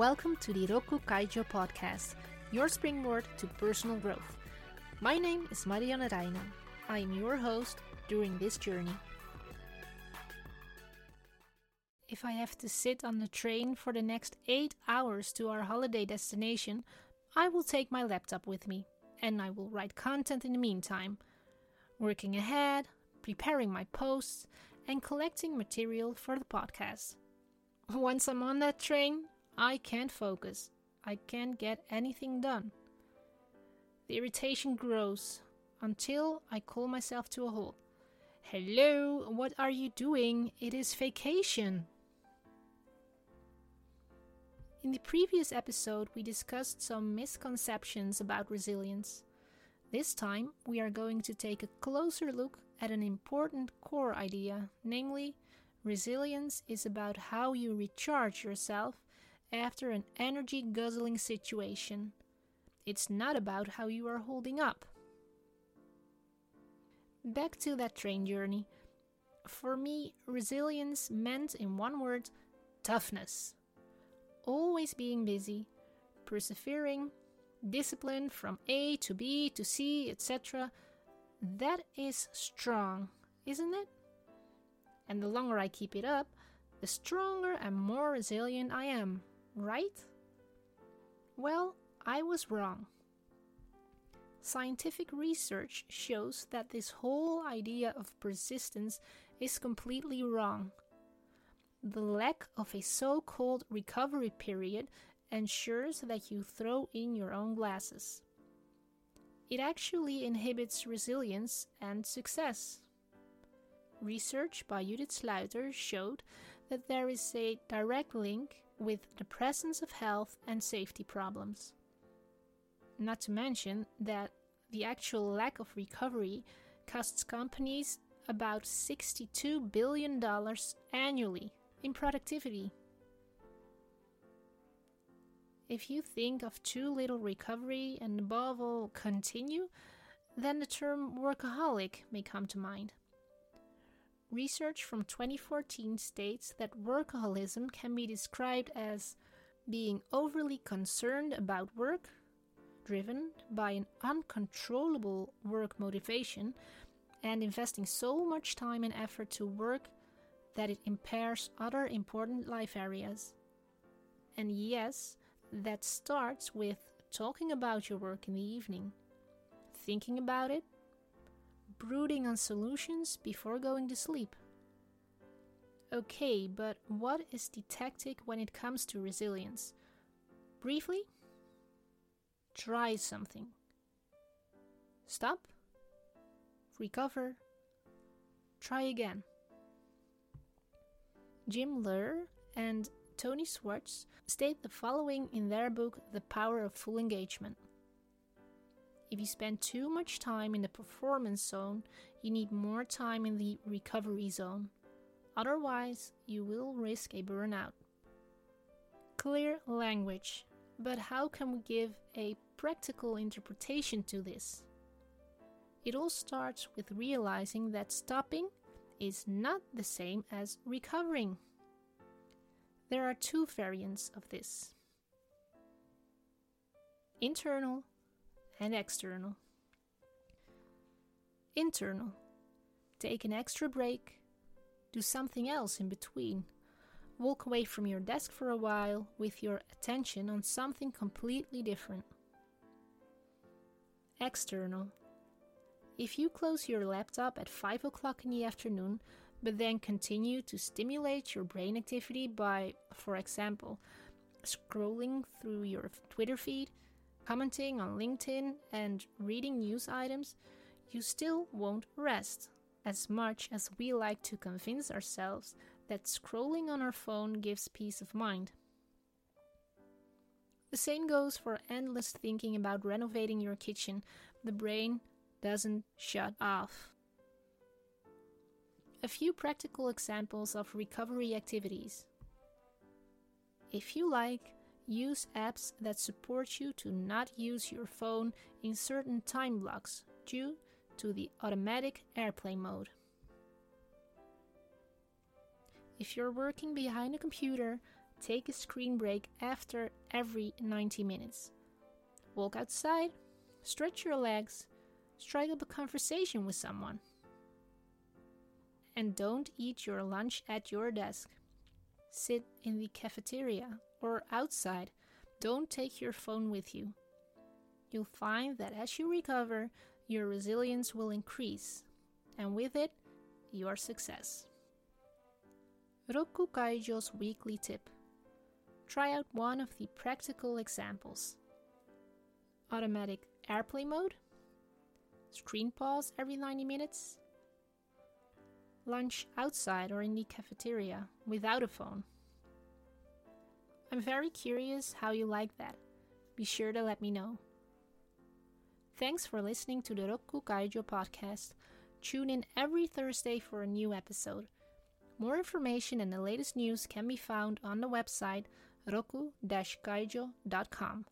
Welcome to the Rokku Kaijo podcast, your springboard to personal growth. My name is Marianne Reijnen. I am your host during this journey. If I have to sit on the train for the next 8 hours to our holiday destination, I will take my laptop with me and I will write content in the meantime, working ahead, preparing my posts, and collecting material for the podcast. Once I'm on that train, I can't focus. I can't get anything done. The irritation grows until I call myself to a halt. Hello, what are you doing? It is vacation. In the previous episode, we discussed some misconceptions about resilience. This time, we are going to take a closer look at an important core idea, namely, resilience is about how you recharge yourself after an energy guzzling situation. It's not about how you are holding up. Back to that train journey. For me, resilience meant, in one word, toughness. Always being busy, persevering, disciplined from A to B to C, etc. That is strong, isn't it? And the longer I keep it up, the stronger and more resilient I am right? Well, I was wrong. Scientific research shows that this whole idea of persistence is completely wrong. The lack of a so called recovery period ensures that you throw in your own glasses. It actually inhibits resilience and success. Research by Judith Sluiter showed that there is a direct link with the presence of health and safety problems. Not to mention that the actual lack of recovery costs companies about $62 billion annually in productivity. If you think of too little recovery and above all continue, then the term workaholic may come to mind. Research from 2014 states that workaholism can be described as being overly concerned about work, driven by an uncontrollable work motivation, and investing so much time and effort to work that it impairs other important life areas. And yes, that starts with talking about your work in the evening, thinking about it, brooding on solutions before going to sleep. Okay, but what is the tactic when it comes to resilience? Briefly, try something. Stop, recover, try again. Jim Loehr and Tony Schwartz state the following in their book The Power of Full Engagement. If you spend too much time in the performance zone, you need more time in the recovery zone. Otherwise, you will risk a burnout. Clear language. But how can we give a practical interpretation to this? It all starts with realizing that stopping is not the same as recovering. There are two variants of this internal and external. Internal. Take an extra break. Do something else in between. Walk away from your desk for a while with your attention on something completely different. External. If you close your laptop at 5 o'clock in the afternoon, but then continue to stimulate your brain activity by, for example, scrolling through your Twitter feed, commenting on LinkedIn, and reading news items, you still won't rest. As much as we like to convince ourselves that scrolling on our phone gives peace of mind. The same goes for endless thinking about renovating your kitchen. The brain doesn't shut off. A few practical examples of recovery activities. If you like, use apps that support you to not use your phone in certain time blocks due to the automatic airplane mode. If you're working behind a computer, take a screen break after every 90 minutes. Walk outside, stretch your legs, strike up a conversation with someone. And don't eat your lunch at your desk. Sit in the cafeteria or outside. Don't take your phone with you. You'll find that as you recover, your resilience will increase, and with it, your success. Rokku Kaijo's weekly tip. Try out one of the practical examples. Automatic airplane mode, screen pause every 90 minutes, lunch outside or in the cafeteria without a phone. I'm very curious how you like that. Be sure to let me know. Thanks for listening to the Rokku Kaijo podcast. Tune in every Thursday for a new episode. More information and the latest news can be found on the website rokku-kaijo.com.